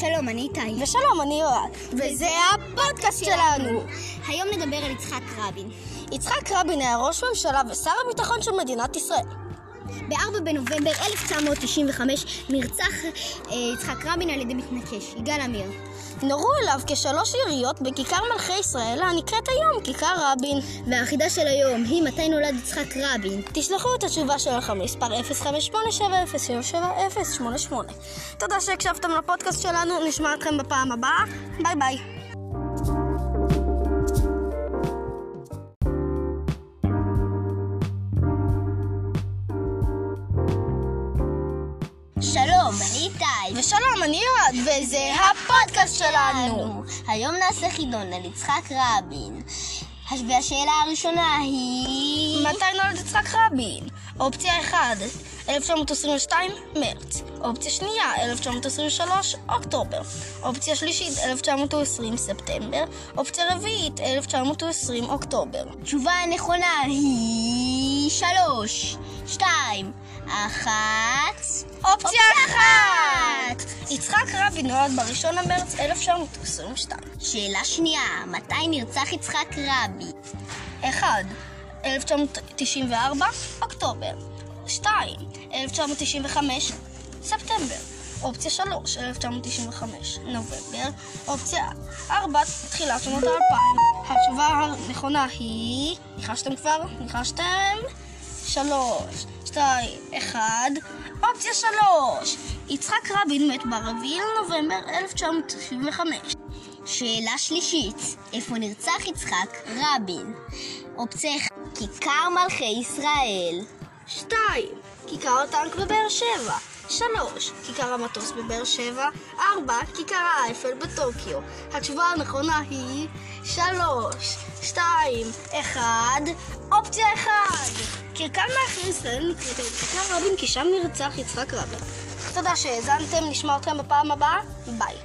שלום, אני איתי. ושלום, אני יואל. וזה הפודקאסט שלנו. היום נדבר על יצחק רבין. יצחק רבין היה ראש ממשלה ושר הביטחון של מדינת ישראל. ב-4 בנובמבר 1995 נרצח אה, יצחק רבין על ידי מתנקש, יגאל עמיר. נורו אליו כשלוש יריות בכיכר מלכי ישראל הנקראת היום כיכר רבין. והחידה של היום היא מתי נולד יצחק רבין. תשלחו את התשובה שלכם למספר 0587070088. תודה שהקשבתם לפודקאסט שלנו, נשמע אתכם בפעם הבאה. ביי ביי. שלום, אני איתי. ושלום, אני יועד, וזה הפודקאסט שלנו. היום נעשה חידון על יצחק רבין. והשאלה הראשונה היא... מתי נולד יצחק רבין? אופציה 1, 1922, מרץ. אופציה שנייה, 1923, אוקטובר. אופציה שלישית, 1920, ספטמבר. אופציה רביעית, 1920, אוקטובר. התשובה הנכונה היא... שלוש, שתיים, אחת... אופציה אחת! יצחק רבין נולד ב-1 למרץ 1922. שאלה שנייה, מתי נרצח יצחק רבין? 1. 1994, אוקטובר. 2. 1995, ספטמבר. אופציה 3, 1995, נובמבר. אופציה 4, תחילת שנות ה-2000. התשובה הנכונה היא... ניחשתם כבר? ניחשתם? 3, 2, 1. אופציה 3. יצחק רבין מת ב-4 לנובמבר 1995. שאלה שלישית, איפה נרצח יצחק רבין? אופציה 1, כיכר מלכי ישראל. 2. כיכר הטנק בבאר שבע. 3. כיכר המטוס בבאר שבע. 4. כיכר האייפל בטוקיו. התשובה הנכונה היא 3, 2, 1. אופציה 1. כיכר ישראל נקראת כיכר רבין כי שם נרצח יצחק רבין. תודה שהאזנתם, נשמע אתכם בפעם הבאה, ביי.